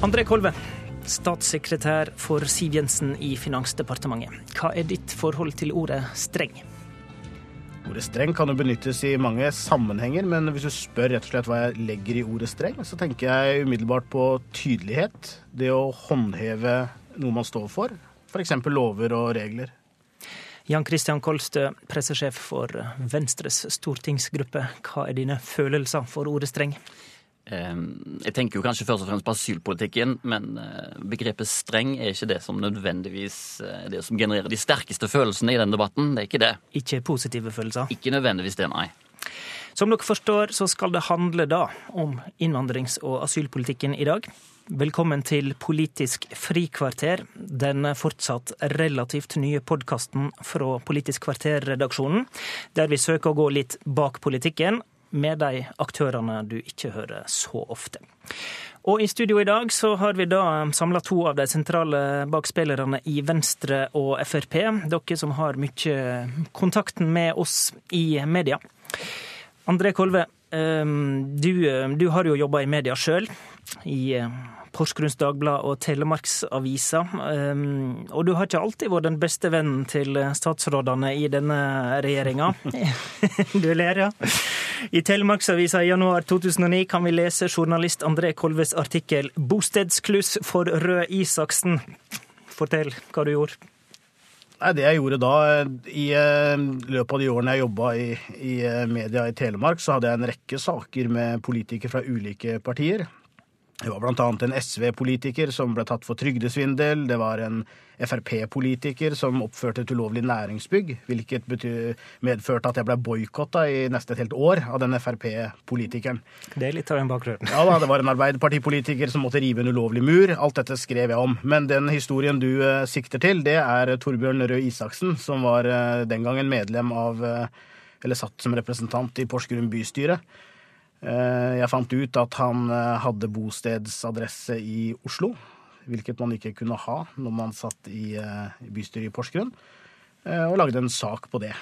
André Kolve, statssekretær for Siv Jensen i Finansdepartementet. Hva er ditt forhold til ordet streng? Ordet streng kan jo benyttes i mange sammenhenger, men hvis du spør rett og slett hva jeg legger i ordet streng, så tenker jeg umiddelbart på tydelighet. Det å håndheve noe man står for. F.eks. lover og regler. Jan Christian Kolstø, pressesjef for Venstres stortingsgruppe. Hva er dine følelser for ordet streng? Jeg tenker jo kanskje først og fremst på asylpolitikken, men eh, begrepet streng er ikke det som nødvendigvis er eh, det som genererer de sterkeste følelsene i den debatten. Det er ikke det. Ikke positive følelser? Ikke nødvendigvis det, nei. Som dere forstår, så skal det handle da om innvandrings- og asylpolitikken i dag. Velkommen til Politisk frikvarter, den fortsatt relativt nye podkasten fra Politisk kvarter-redaksjonen, der vi søker å gå litt bak politikken med de aktørene du ikke hører så ofte. Og i studio i dag så har vi da samla to av de sentrale bakspillerne i Venstre og Frp. Dere som har mye kontakten med oss i media. André Kolve, ehm, du, du har jo jobba i media sjøl. I Porsgrunns Dagblad og Telemarksavisa. Ehm, og du har ikke alltid vært den beste vennen til statsrådene i denne regjeringa. du ler, ja. I Telemarksavisa i januar 2009 kan vi lese journalist André Kolves artikkel 'Bostedskluss for Røe Isaksen'. Fortell hva du gjorde. Nei, Det jeg gjorde da, i eh, løpet av de årene jeg jobba i, i eh, media i Telemark, så hadde jeg en rekke saker med politikere fra ulike partier. Det var bl.a. en SV-politiker som ble tatt for trygdesvindel. Det var en Frp-politiker som oppførte et ulovlig næringsbygg, hvilket medførte at jeg ble boikotta i nesten et helt år av den Frp-politikeren. Det er litt av en bakgrunn. Ja da, det var en Arbeiderpartipolitiker som måtte rive en ulovlig mur. Alt dette skrev jeg om. Men den historien du uh, sikter til, det er Torbjørn Røe Isaksen, som var uh, den gangen medlem av uh, Eller satt som representant i Porsgrunn bystyre. Eh, jeg fant ut at han eh, hadde bostedsadresse i Oslo, hvilket man ikke kunne ha når man satt i eh, bystyret i Porsgrunn, og lagde en sak på det.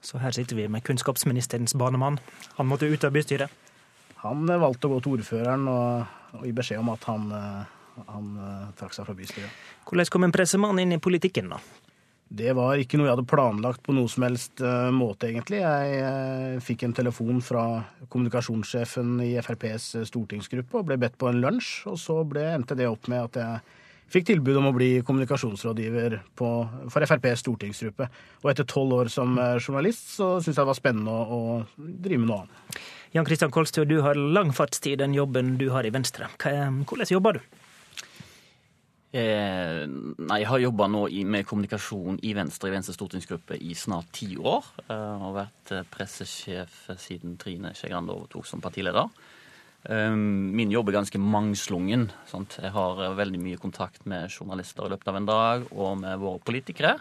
Så her sitter vi med kunnskapsministerens banemann. Han måtte ut av bystyret? Han valgte å gå til ordføreren og, og gi beskjed om at han, han trakk seg fra bystyret. Hvordan kom en pressemann inn i politikken, da? Det var ikke noe jeg hadde planlagt på noe som helst uh, måte, egentlig. Jeg uh, fikk en telefon fra kommunikasjonssjefen i FrPs uh, stortingsgruppe og ble bedt på en lunsj. Og så ble, endte det opp med at jeg fikk tilbud om å bli kommunikasjonsrådgiver på, for FrPs stortingsgruppe. Og etter tolv år som journalist så syntes jeg det var spennende å, å drive med noe annet. Jan Kristian Kolstø, du har lang fartstid den jobben du har i Venstre. Hvordan jobber du? Eh, nei, jeg har jobba nå med kommunikasjon i Venstre i Venstres stortingsgruppe i snart ti år. Eh, og vært eh, pressesjef siden Trine Skei Grande overtok som partileder. Eh, min jobb er ganske mangslungen. Sant? Jeg har veldig mye kontakt med journalister i løpet av en dag, og med våre politikere.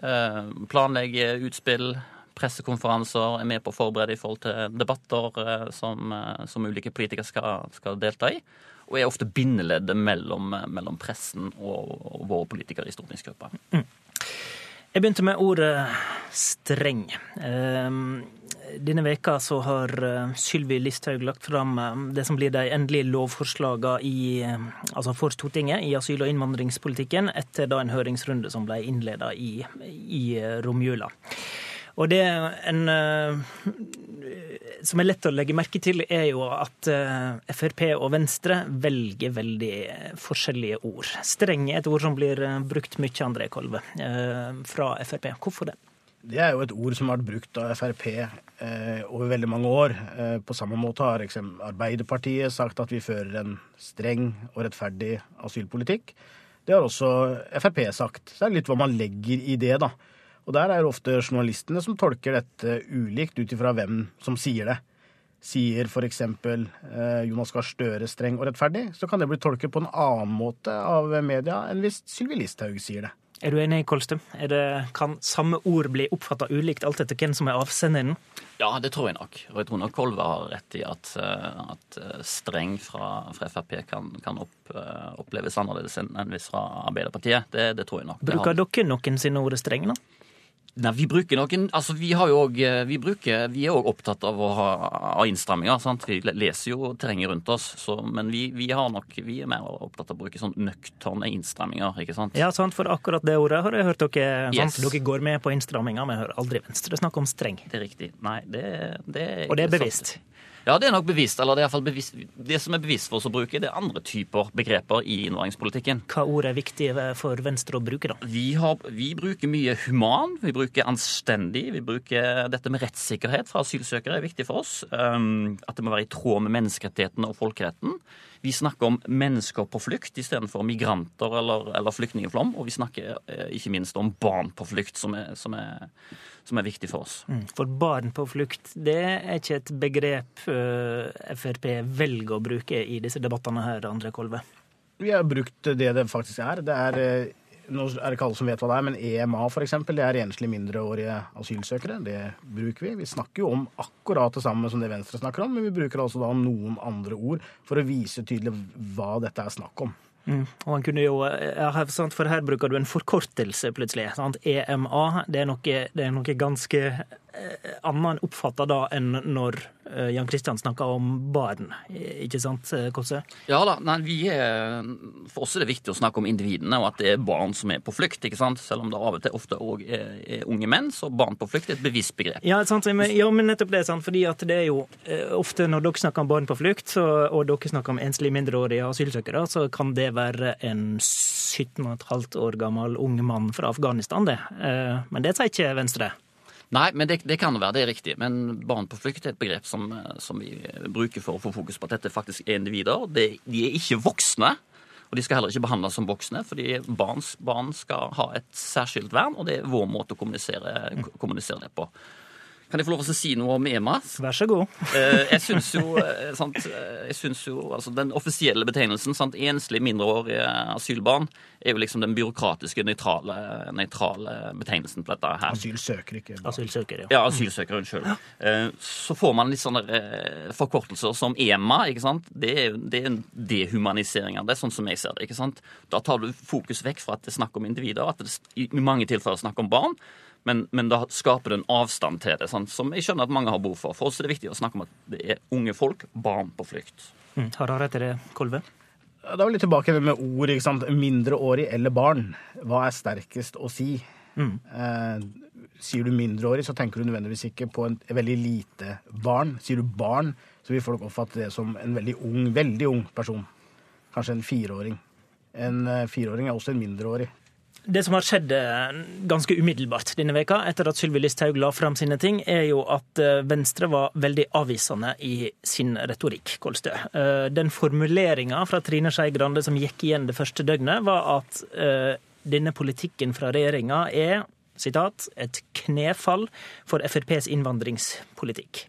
Eh, planlegger utspill, pressekonferanser, er med på å forberede i forhold til debatter som, som ulike politikere skal, skal delta i og er ofte bindeleddet mellom, mellom pressen og, og, våre politikere i stortingsgruppa. Mm. Jeg begynte med ordet streng. Ehm, denne veka så har eh, Sylvi Listhaug lagt fram eh, det som blir de endelige lovforslagene i, eh, altså for Stortinget i asyl- og innvandringspolitikken, etter da en høringsrunde som ble innleda i, i romjula. Og det en, som er lett å legge merke til, er jo at Frp og Venstre velger veldig forskjellige ord. Streng er et ord som blir brukt mye, André Kolve, fra Frp. Hvorfor det? Det er jo et ord som har vært brukt av Frp eh, over veldig mange år. Eh, på samme måte har Arbeiderpartiet sagt at vi fører en streng og rettferdig asylpolitikk. Det har også Frp sagt. Så det er litt hva man legger i det, da. Og der er det ofte journalistene som tolker dette ulikt ut ifra hvem som sier det. Sier f.eks. Eh, Jonas Gahr Støre streng og rettferdig, så kan det bli tolket på en annen måte av media enn hvis Sylvi Listhaug sier det. Er du enig, Kolstø? Kan samme ord bli oppfatta ulikt alt etter hvem som er avsenderen? Ja, det tror jeg nok. Og jeg tror nok Kolve har rett i at, eh, at eh, streng fra, fra Frp kan, kan opp, eh, oppleves annerledes enn hvis fra Arbeiderpartiet. Det, det, tror jeg nok. Bruker dere noensinne ordet streng, da? Nei, Vi bruker noen, altså vi, har jo også, vi, bruker, vi er òg opptatt av å ha, av innstramminger. sant? Vi leser jo terrenget rundt oss, så, men vi, vi, har nok, vi er mer opptatt av å bruke sånn nøkterne innstramminger. ikke sant? Ja, sant, for akkurat det ordet har jeg hørt dere yes. Dere går med på innstramminger, men jeg hører aldri Venstre snakke om streng. Det er riktig. Nei, det, det er Og det er bevisst? Sant. Ja, det er nok bevisst. Eller det er bevisst. Det som er bevisst for oss å bruke, det er andre typer begreper i innvandringspolitikken. Hva ord er viktig for Venstre å bruke, da? Vi, har, vi, bruker mye human, vi bruker anstendig. Vi bruker dette med rettssikkerhet fra asylsøkere er viktig for oss. Um, at det må være i tråd med menneskerettighetene og folkeretten. Vi snakker om mennesker på flukt istedenfor migranter eller, eller flyktningflom. Og vi snakker eh, ikke minst om barn på flukt, som er, som er, som er viktig for oss. Mm. For barn på flukt, det er ikke et begrep uh, Frp velger å bruke i disse debattene her, André Kolve? Vi har brukt det det faktisk er. Det er uh nå er det ikke alle som vet hva det er, men EMA eksempel, det er enslige mindreårige asylsøkere. Det bruker vi. Vi snakker jo om akkurat det samme som det Venstre snakker om, men vi bruker altså da noen andre ord for å vise tydelig hva dette er snakk om. Mm. Og han kunne jo, ja, For her bruker du en forkortelse, plutselig. Sant? EMA det er, noe, det er noe ganske Eh, en oppfatter da enn når eh, Jan Kristian snakka om barn, ikke sant Kåsse? Kosse? Ja da, nei, vi er, For oss er det viktig å snakke om individene, og at det er barn som er på flukt. ikke sant? Selv om det av og til ofte òg er, er, unge menn, så barn på flukt er et bevisst begrep. Ja, sant, men, ja, men nettopp det. sant, fordi at det er jo ofte når dere snakker om barn på flukt, så, og dere snakker om enslige mindreårige asylsøkere, så kan det være en 17,5 år gammel ung mann fra Afghanistan, det. Men det sier ikke Venstre. Nei, men det, det, kan være. Det er riktig. Men barn på flukt er et begrep som, som, vi bruker for å få fokus på at dette faktisk er individer. De, de er ikke voksne. Og de skal heller ikke behandles som voksne, fordi barn, barn skal ha et særskilt vern, og det er vår måte å kommunisere, kommunisere det på. Kan jeg få lov til å si noe om EMA? Vær så god. Eh, jeg syns jo, eh, sant, eh, jeg synes jo altså Den offisielle betegnelsen, sant, enslige mindreårige asylbarn, er jo liksom den byråkratiske, nøytrale, nøytrale betegnelsen på dette her. Asylsøker, ikke barn. Asylsøker, ja. ja asylsøker, unnskyld. Så får man litt sånne forkortelser som EMA. ikke sant? Det er, det er en dehumanisering av det, sånn som jeg ser det. ikke sant? Da tar du fokus vekk fra at det er snakk om individer, at det i mange tilfeller er snakk om barn. Men, men, da skaper det en avstand til det, sant? som jeg skjønner at mange har behov for. For oss er det viktig å snakke om at det er unge folk, barn på flukt. Mm. Har han rett i det, Kolve? Da er vi litt tilbake med ord. ikke sant? Mindreårig eller barn. Hva er sterkest å si? Mm. Eh, sier du mindreårig, så tenker du nødvendigvis ikke på en veldig lite barn. Sier du barn, så vil folk oppfatte det som en veldig ung, veldig ung person. Kanskje en fireåring. En eh, fireåring er også en mindreårig. Det som har skjedd eh, ganske umiddelbart denne veka, etter at Sylvi Listhaug la fram sine ting, er jo at eh, Venstre var veldig avvisende i sin retorikk, Kolstø. Eh, den formuleringa fra Trine Skei Grande som gikk igjen det første døgnet, var at denne politikken fra regjeringa er sitat, et knefall for FrPs innvandringspolitikk.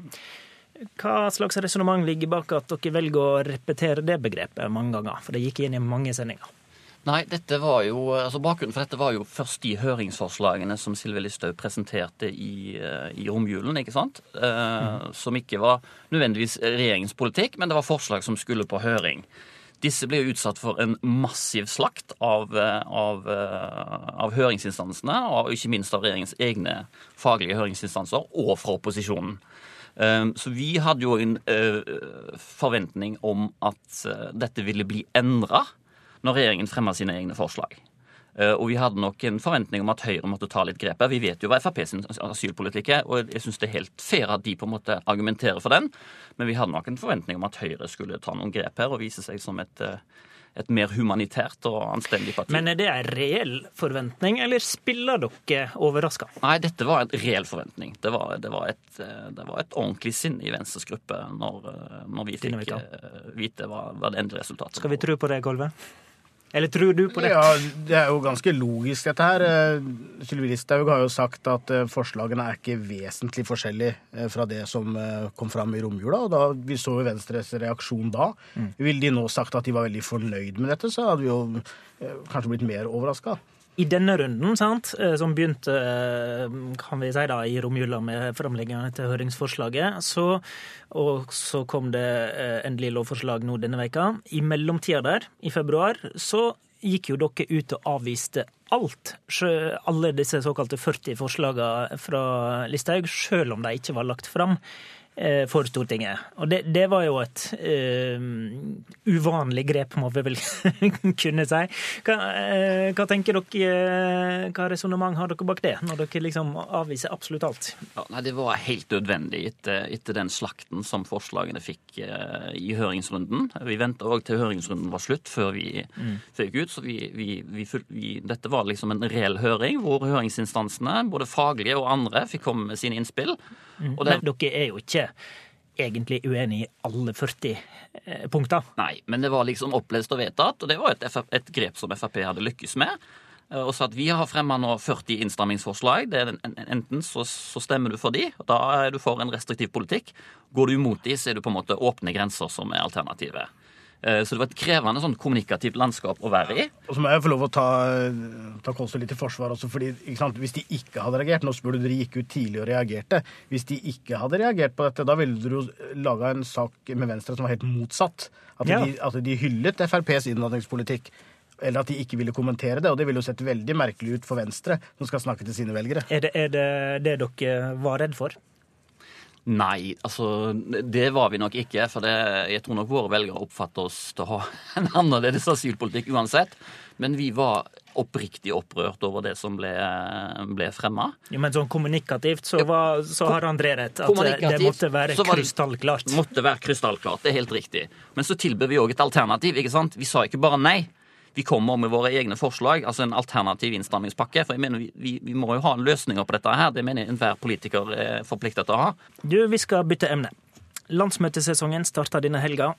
Hva slags resonnement ligger bak at dere velger å repetere det begrepet mange ganger? For det gikk igjen i mange sendinger. Nei, dette var jo, altså Bakgrunnen for dette var jo først de høringsforslagene som Sylvi Listhaug presenterte i, eh, i romjulen. ikke sant? Eh, mm. Som ikke var nødvendigvis regjeringens politikk, men det var forslag som skulle på høring. Disse ble jo utsatt for en massiv slakt av, eh, av, av høringsinstansene, og ikke minst av regjeringens egne faglige høringsinstanser, og fra opposisjonen. Så vi hadde jo en forventning om at dette ville bli endra når regjeringen fremma sine egne forslag. Eh, og vi hadde nok en forventning om at Høyre måtte ta litt grep Vi vet jo hva Frp sin asylpolitikk er, og jeg syns det er helt fair at de på en måte argumenterer for den. Men vi hadde nok en forventning om at Høyre skulle ta noen grep her og vise seg som et, eh, et mer humanitært og anstendig parti. Men er det en reell forventning, eller spiller dere overraska? Nei, dette var en reell forventning. Det var, det var, et, eh, det var et, ordentlig sinn i Venstres gruppe når, når vi fikk vite hva, hva det endelige resultatet var. Skal vi tro på det, Kolve? Eller tror du på det? Ja, Det er jo ganske logisk, dette her. Eh, Sylvi Listhaug har jo sagt at eh, forslagene er ikke vesentlig forskjellige eh, fra det som kom fram i romjula. og da, Vi så jo Venstres reaksjon da. Mm. Ville de nå sagt at de var veldig fornøyd med dette, så hadde vi jo kanskje blitt mer overraska i denne runden, sant, eh, som begynte eh, kan vi si da, i romjula med framleggingene til høringsforslaget, så, og så kom det eh, endelig lovforslag nå denne veka. I mellomtida der, i februar, så gikk jo dere ut og avviste alt. Alle disse såkalte 40 forslagene fra Listhaug, selv om de ikke var lagt fram. Eh, for Stortinget. Og det, det var jo et uh, uvanlig grep, må vi vel kunne si. Hva, uh, hva tenker dere, hva resonnement har dere bak det, når dere liksom avviser absolutt alt? Ja, nei, Det var helt nødvendig etter, etter, den slakten som forslagene fikk uh, i høringsrunden. Vi venta òg til høringsrunden var slutt før vi, mm. gikk ut. Så vi, vi, vi, dette var liksom en reell høring hvor høringsinstansene, både faglige og andre, fikk komme med sine innspill. Mm. Det... Men dere er jo ikke egentlig uenig i alle 40 eh, punkter. Nei, men det var liksom opplest og vedtatt, og det var et, et grep som Frp hadde lykkes med. Eh, og så at Vi har fremma nå 40 innstrammingsforslag. Det er enten så, så, stemmer du for de, og da er du for en restriktiv politikk. Går du imot de, så er du på en måte åpne grenser som er alternativet. Eh, så det var et krevende sånn kommunikativt landskap å være i. Og så må jeg få lov å ta, ta Kolstad litt i forsvar også, fordi Hvis de ikke hadde reagert Nå spør du dere gikk ut tidlig og reagerte. Hvis de ikke hadde reagert på dette, da ville dere jo laga en sak med Venstre som var helt motsatt. At, ja. de, at de hyllet FrPs innvandringspolitikk eller at de ikke ville kommentere det. Og det ville jo sett veldig merkelig ut for Venstre, som skal snakke til sine velgere. Er det er det, det dere var redd for? Nei, altså det var vi nok ikke. For det, jeg tror nok våre velgere oppfatter oss til å ha en annerledes asylpolitikk uansett. Men vi var oppriktig opprørt over det som ble, ble fremma. Ja, men sånn kommunikativt så, var, så har André rett. At det måtte være krystallklart. Det Måtte være krystallklart, det er helt riktig. Men så tilbød vi òg et alternativ. ikke sant? Vi sa ikke bare nei vi kommer med våre egne forslag, altså en alternativ innstrammingspakke. For jeg mener vi, vi må jo ha løsninger på dette her. Det mener jeg enhver politiker er forpliktet til å ha. Du, vi skal bytte emne. Landsmøtesesongen starter denne helga.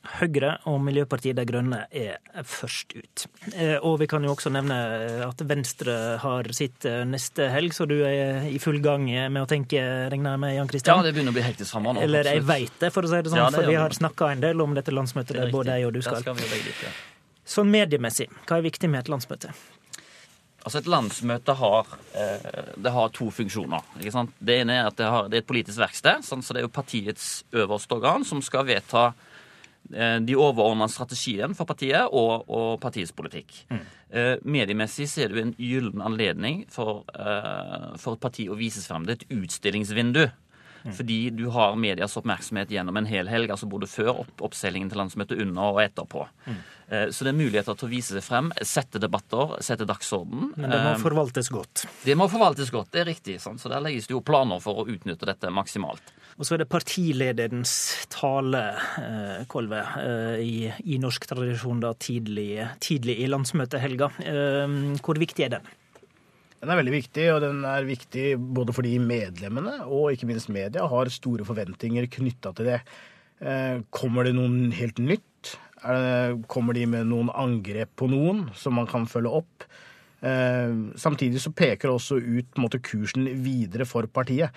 Høyre og Miljøpartiet De Grønne er først ut. Eh, og vi kan jo også nevne at Venstre har sitt eh, neste helg, så du er i full gang med å tenke, regner jeg med, Jan Kristian? Ja, det begynner å bli hektisk sammen nå. Eller jeg veit det, for å si det sånn, ja, det for vi har snakka en del om dette landsmøtet der både jeg og du skal. skal vi litt, ja. Sånn mediemessig, hva er viktig med et landsmøte? Altså Et landsmøte har, eh, det har to funksjoner. ikke sant? Det ene er at det, har, det er et politisk verksted. Sånn, så Det er jo partiets øverste organ som skal vedta eh, de overordna strategien for partiet og, og partiets politikk. Mm. Eh, mediemessig så er det jo en gyllen anledning for, for et parti å vise frem. Det er et utstillingsvindu. Mm. Fordi du har medias oppmerksomhet gjennom en hel helg, altså både før opp, oppseilingen til landsmøtet, under og etterpå. Mm. Eh, så det er muligheter til å vise seg frem, sette debatter, sette dagsorden. Men det må eh, forvaltes godt? Det må forvaltes godt, det er riktig. Sant? Så der legges det jo planer for å utnytte dette maksimalt. Og så er det partilederens tale, eh, Kolve, i, i norsk tradisjon da tidlig, tidlig i landsmøtehelga. Hvor viktig er den? Den er veldig viktig, og den er viktig både fordi medlemmene og ikke minst media har store forventninger knytta til det. Eh, kommer det noen helt nytt? kommer de med noen angrep på noen som man kan følge opp? Eh, samtidig så peker det også ut måte, kursen videre for partiet.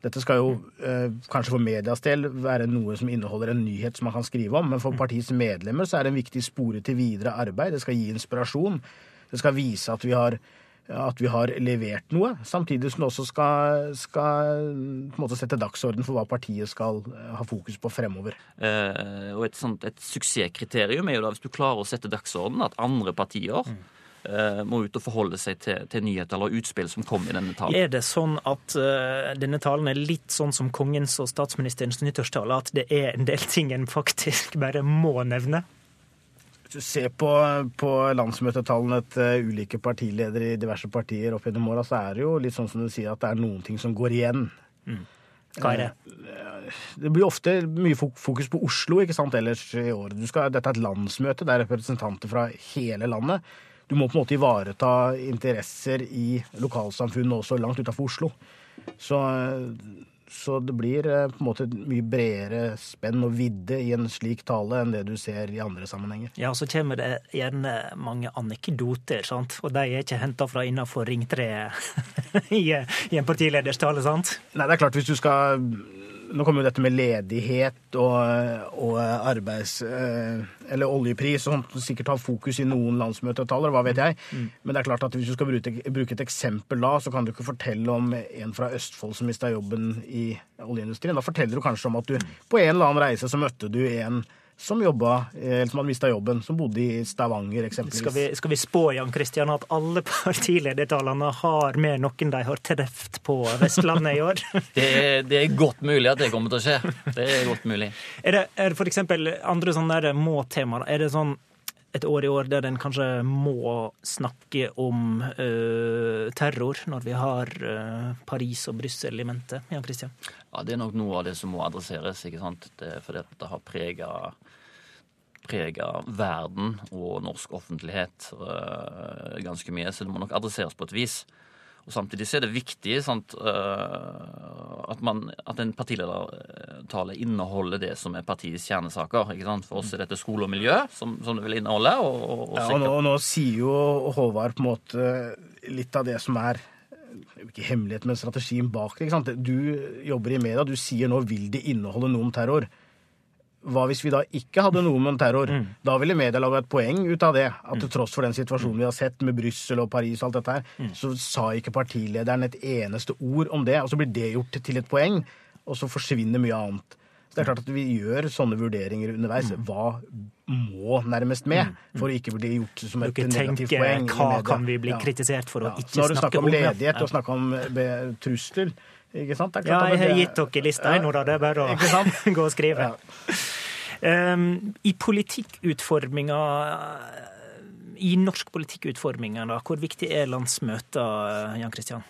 Dette skal jo eh, kanskje for medias del være noe som inneholder en nyhet som man kan skrive om, men for partiets medlemmer så er det en viktig spore til videre arbeid. Det skal gi inspirasjon. Det skal vise at vi har at vi har levert noe, samtidig som det også skal, skal sette dagsorden for hva partiet skal eh, ha fokus på fremover. Eh, og et, sånt, et suksesskriterium er jo da hvis du klarer å sette dagsorden, at andre partier mm. eh, må ut og forholde seg til, til, nyheter eller utspill som kommer i denne talen. Er det sånn at uh, denne talen er litt sånn som kongens og statsministerens nyttårstale, at det er en del ting en faktisk bare må nevne? Ser på, på landsmøtetallene til ulike partiledere i diverse partier opp gjennom åra, så er det jo litt sånn som du sier, at det er noen ting som går igjen. Mm. Hva er det? Eh, det blir ofte mye fokus på Oslo ikke sant, ellers i år. Skal, dette er et landsmøte, det er representanter fra hele landet. Du må på en måte ivareta interesser i lokalsamfunnet også langt utafor Oslo. Så så det blir eh, på en måte et mye bredere spenn og vidde i en slik tale enn det du ser i andre sammenhenger. Ja, så kommer det gjerne mange anekdoter, sant? og de er ikke henta fra innafor ringtreet i, i en partileders tale, sant? Nei, det er klart hvis du skal nå kommer jo dette med ledighet og, og arbeids... Eh, eller oljepris sånt sikkert har fokus i noen landsmøtetaler, hva vet jeg. Mm. Men det er klart at hvis du skal bruke, bruke, et eksempel da, så kan du ikke fortelle om en fra Østfold som mista jobben i oljeindustrien. Da forteller du kanskje om at du på en eller annen reise så møtte du en som jobba, eller som hadde mista jobben, som bodde i Stavanger eksempelvis. Skal vi, skal vi spå Jan Kristian, at alle partiledertalene har med noen de har truffet på Vestlandet i år? Det er, det er, godt mulig at det kommer til å skje. Det er godt mulig. Er det, er det f.eks. andre sånne må-temaer? Er det sånn et år i år der en kanskje må snakke om uh, terror, når vi har uh, Paris og Brussel i mente? Jan Christian? Ja, Det er nok noe av det som må adresseres. ikke sant? Det er fordi det har prega prega verden og norsk offentlighet uh, ganske mye, så det må nok adresseres på et vis. Og Samtidig så er det viktig sant, uh, at, man, at, en partiledertale inneholder det som er partiets kjernesaker. ikke sant? For oss er dette skole og miljø som, som det vil inneholde. Og, og, og ja, og nå, nå, sier jo Håvard på en måte litt av det som er ikke hemmelighet, men strategien bak det. ikke sant? Du jobber i media, du sier nå vil det inneholde noe om terror hva hvis vi da ikke hadde noe med terror? Mm. Da ville media laga et poeng ut av det. At til mm. tross for den situasjonen vi har sett med Brussel og Paris og alt dette her, mm. så sa ikke partilederen et eneste ord om det. Og så blir det gjort til et poeng, og så forsvinner mye annet. Så det er klart at vi gjør sånne vurderinger underveis. Mm. Hva må nærmest med mm. for å ikke bli gjort som et negativt poeng? Hva kan vi bli kritisert for å ja. ikke snakke om? Så har du snakket om ledighet og snakka om trusler. Ikke sant? ja, jeg har gitt dere lista nå, da. Det er bare å gå og skrive. Ja. Um, I politikkutforminga i norsk politikkutforming, hvor viktig er landsmøter, Jan Kristian?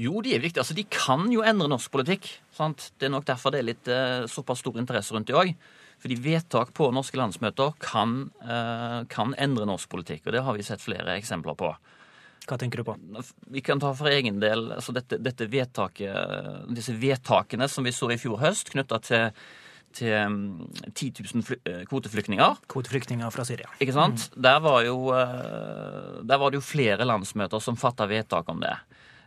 Jo, de er viktige. Altså, de kan jo endre norsk politikk. Sant? Det er nok derfor det er litt eh, såpass stor interesse rundt de òg. Fordi vedtak på norske landsmøter kan, eh, kan, endre norsk politikk. Og det har vi sett flere eksempler på. Hva tenker du på? Vi kan ta for egen del altså dette, dette vedtaket, disse vedtakene som vi så i fjor høst, knytta til, til 10 000 fly, kvoteflyktninger. Kvoteflyktninger fra Syria. Ikke sant? Mm. Der, var jo, eh, der var det jo flere landsmøter som fatta vedtak om det.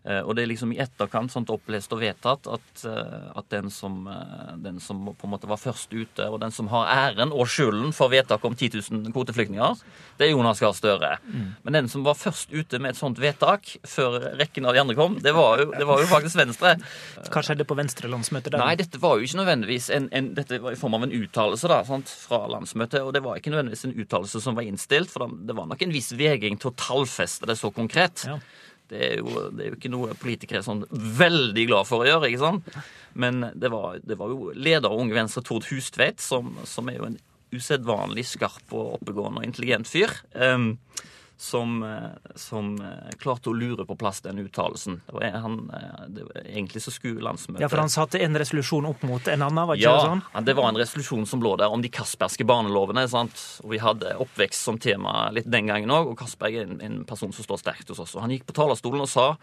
Eh, og det er liksom i etterkant sånt opplest og vedtatt at, eh, at den, som, eh, den, som, på en måte var først ute, og den som har æren og skylden for vedtaket om 10 000 kvoteflyktninger, det er Jonas Gahr Støre. Mm. Men den som var først ute med et sånt vedtak før rekken av de andre kom, det var jo, det var jo faktisk Venstre. Hva skjedde på Venstre-landsmøtet der? Nei, dette var jo ikke nødvendigvis en, en, dette var i form av en uttalelse da, sant, fra landsmøtet. Og det var ikke nødvendigvis en uttalelse som var innstilt, for det var nok en viss vegring til å tallfeste det så konkret. Ja. Det er, jo, det er jo ikke noe politikere er sånn veldig glad for å gjøre. ikke sant? Men det var, det var jo leder av Unge Venstre, Tord Hustveit, som, som er jo en usedvanlig skarp og oppegående og intelligent fyr. Um, som, eh, som, eh, klarte å lure på plass den uttalelsen. Eh, egentlig så skulle landsmøtet Ja, For han satte en resolusjon opp mot en annen? var ikke ja, det sånn? Ja, det var en resolusjon som lå der om de kasperske barnelovene. sant? Og Vi hadde oppvekst som tema litt den gangen òg, og Kasperg er en, en, person som står sterkt hos oss. Og Han gikk på talerstolen og sa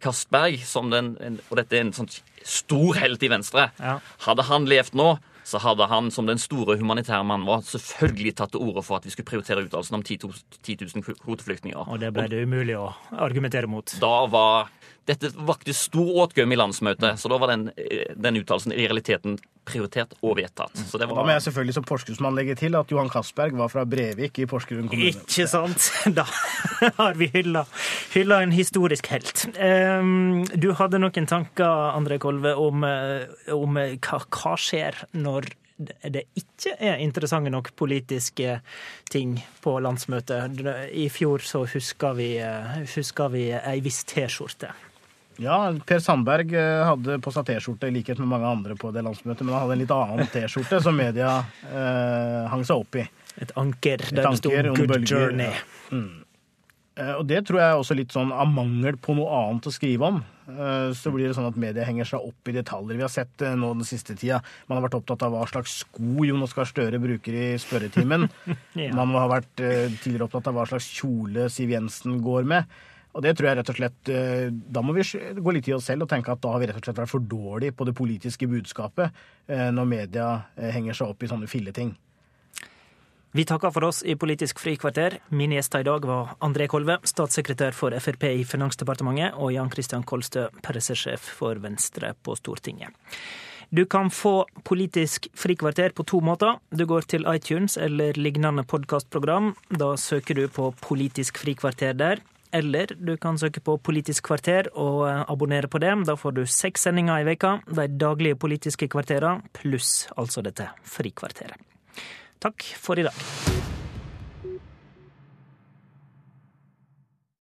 Castberg, som den, en, og dette er en sånn stor helt i Venstre, ja. hadde han levd nå, så hadde han som den store humanitære mannen var, selvfølgelig tatt til orde for at vi skulle prioritere uttalelsen om 10 000 kvoteflyktninger. Og det ble det umulig å argumentere mot? Da var dette vakte stor åtgaum i landsmøtet, så da var den, den uttalelsen i realiteten prioritert og vedtatt. Var... Da må jeg selvfølgelig som Porsgrunnsmann legge til at Johan Castberg var fra Brevik i Porsgrunn kommune. Ikke sant? Da har vi hylla, hylla en historisk helt. Um, du hadde noen tanker, André Kolve, om, eh, om hva, hva skjer når det ikke er interessante nok politiske ting på landsmøtet. I fjor så huska vi, eh, husker vi ei viss T-skjorte. Ja, Per Sandberg eh, hadde på seg T-skjorte i likhet med mange andre på det landsmøtet, men han hadde en litt annen T-skjorte som media eh, hang seg opp i. Et anker der det sto 'Good Journey'. Ja. Mm. Eh, og det tror jeg også litt sånn av mangel på noe annet å skrive om. Eh, så blir det sånn at media henger seg opp i detaljer. Vi har sett nå den siste tida. Man har vært opptatt av hva slags sko Jonas Gahr Støre bruker i spørretimen. ja. Man har vært tidligere opptatt av hva slags kjole Siv Jensen går med. Og det tror jeg rett og slett eh, Da må vi gå litt i oss selv og tenke at da har vi rett og slett vært for dårlige på det politiske budskapet eh, når media eh, henger seg opp i sånne filleting. Vi takker for oss i Politisk frikvarter. Mine gjester i dag var André Kolve, statssekretær for Frp i Finansdepartementet, og Jan Christian Kolstø, pressesjef for Venstre på Stortinget. Du kan få Politisk frikvarter på to måter. Du går til iTunes eller lignende podkastprogram. Da søker du på Politisk frikvarter der. Eller du kan søke på Politisk kvarter og eh, abonnere på det. Da får du seks sendinger i veka, de daglige politiske kvarterene, pluss altså dette frikvarteret. Takk for i dag.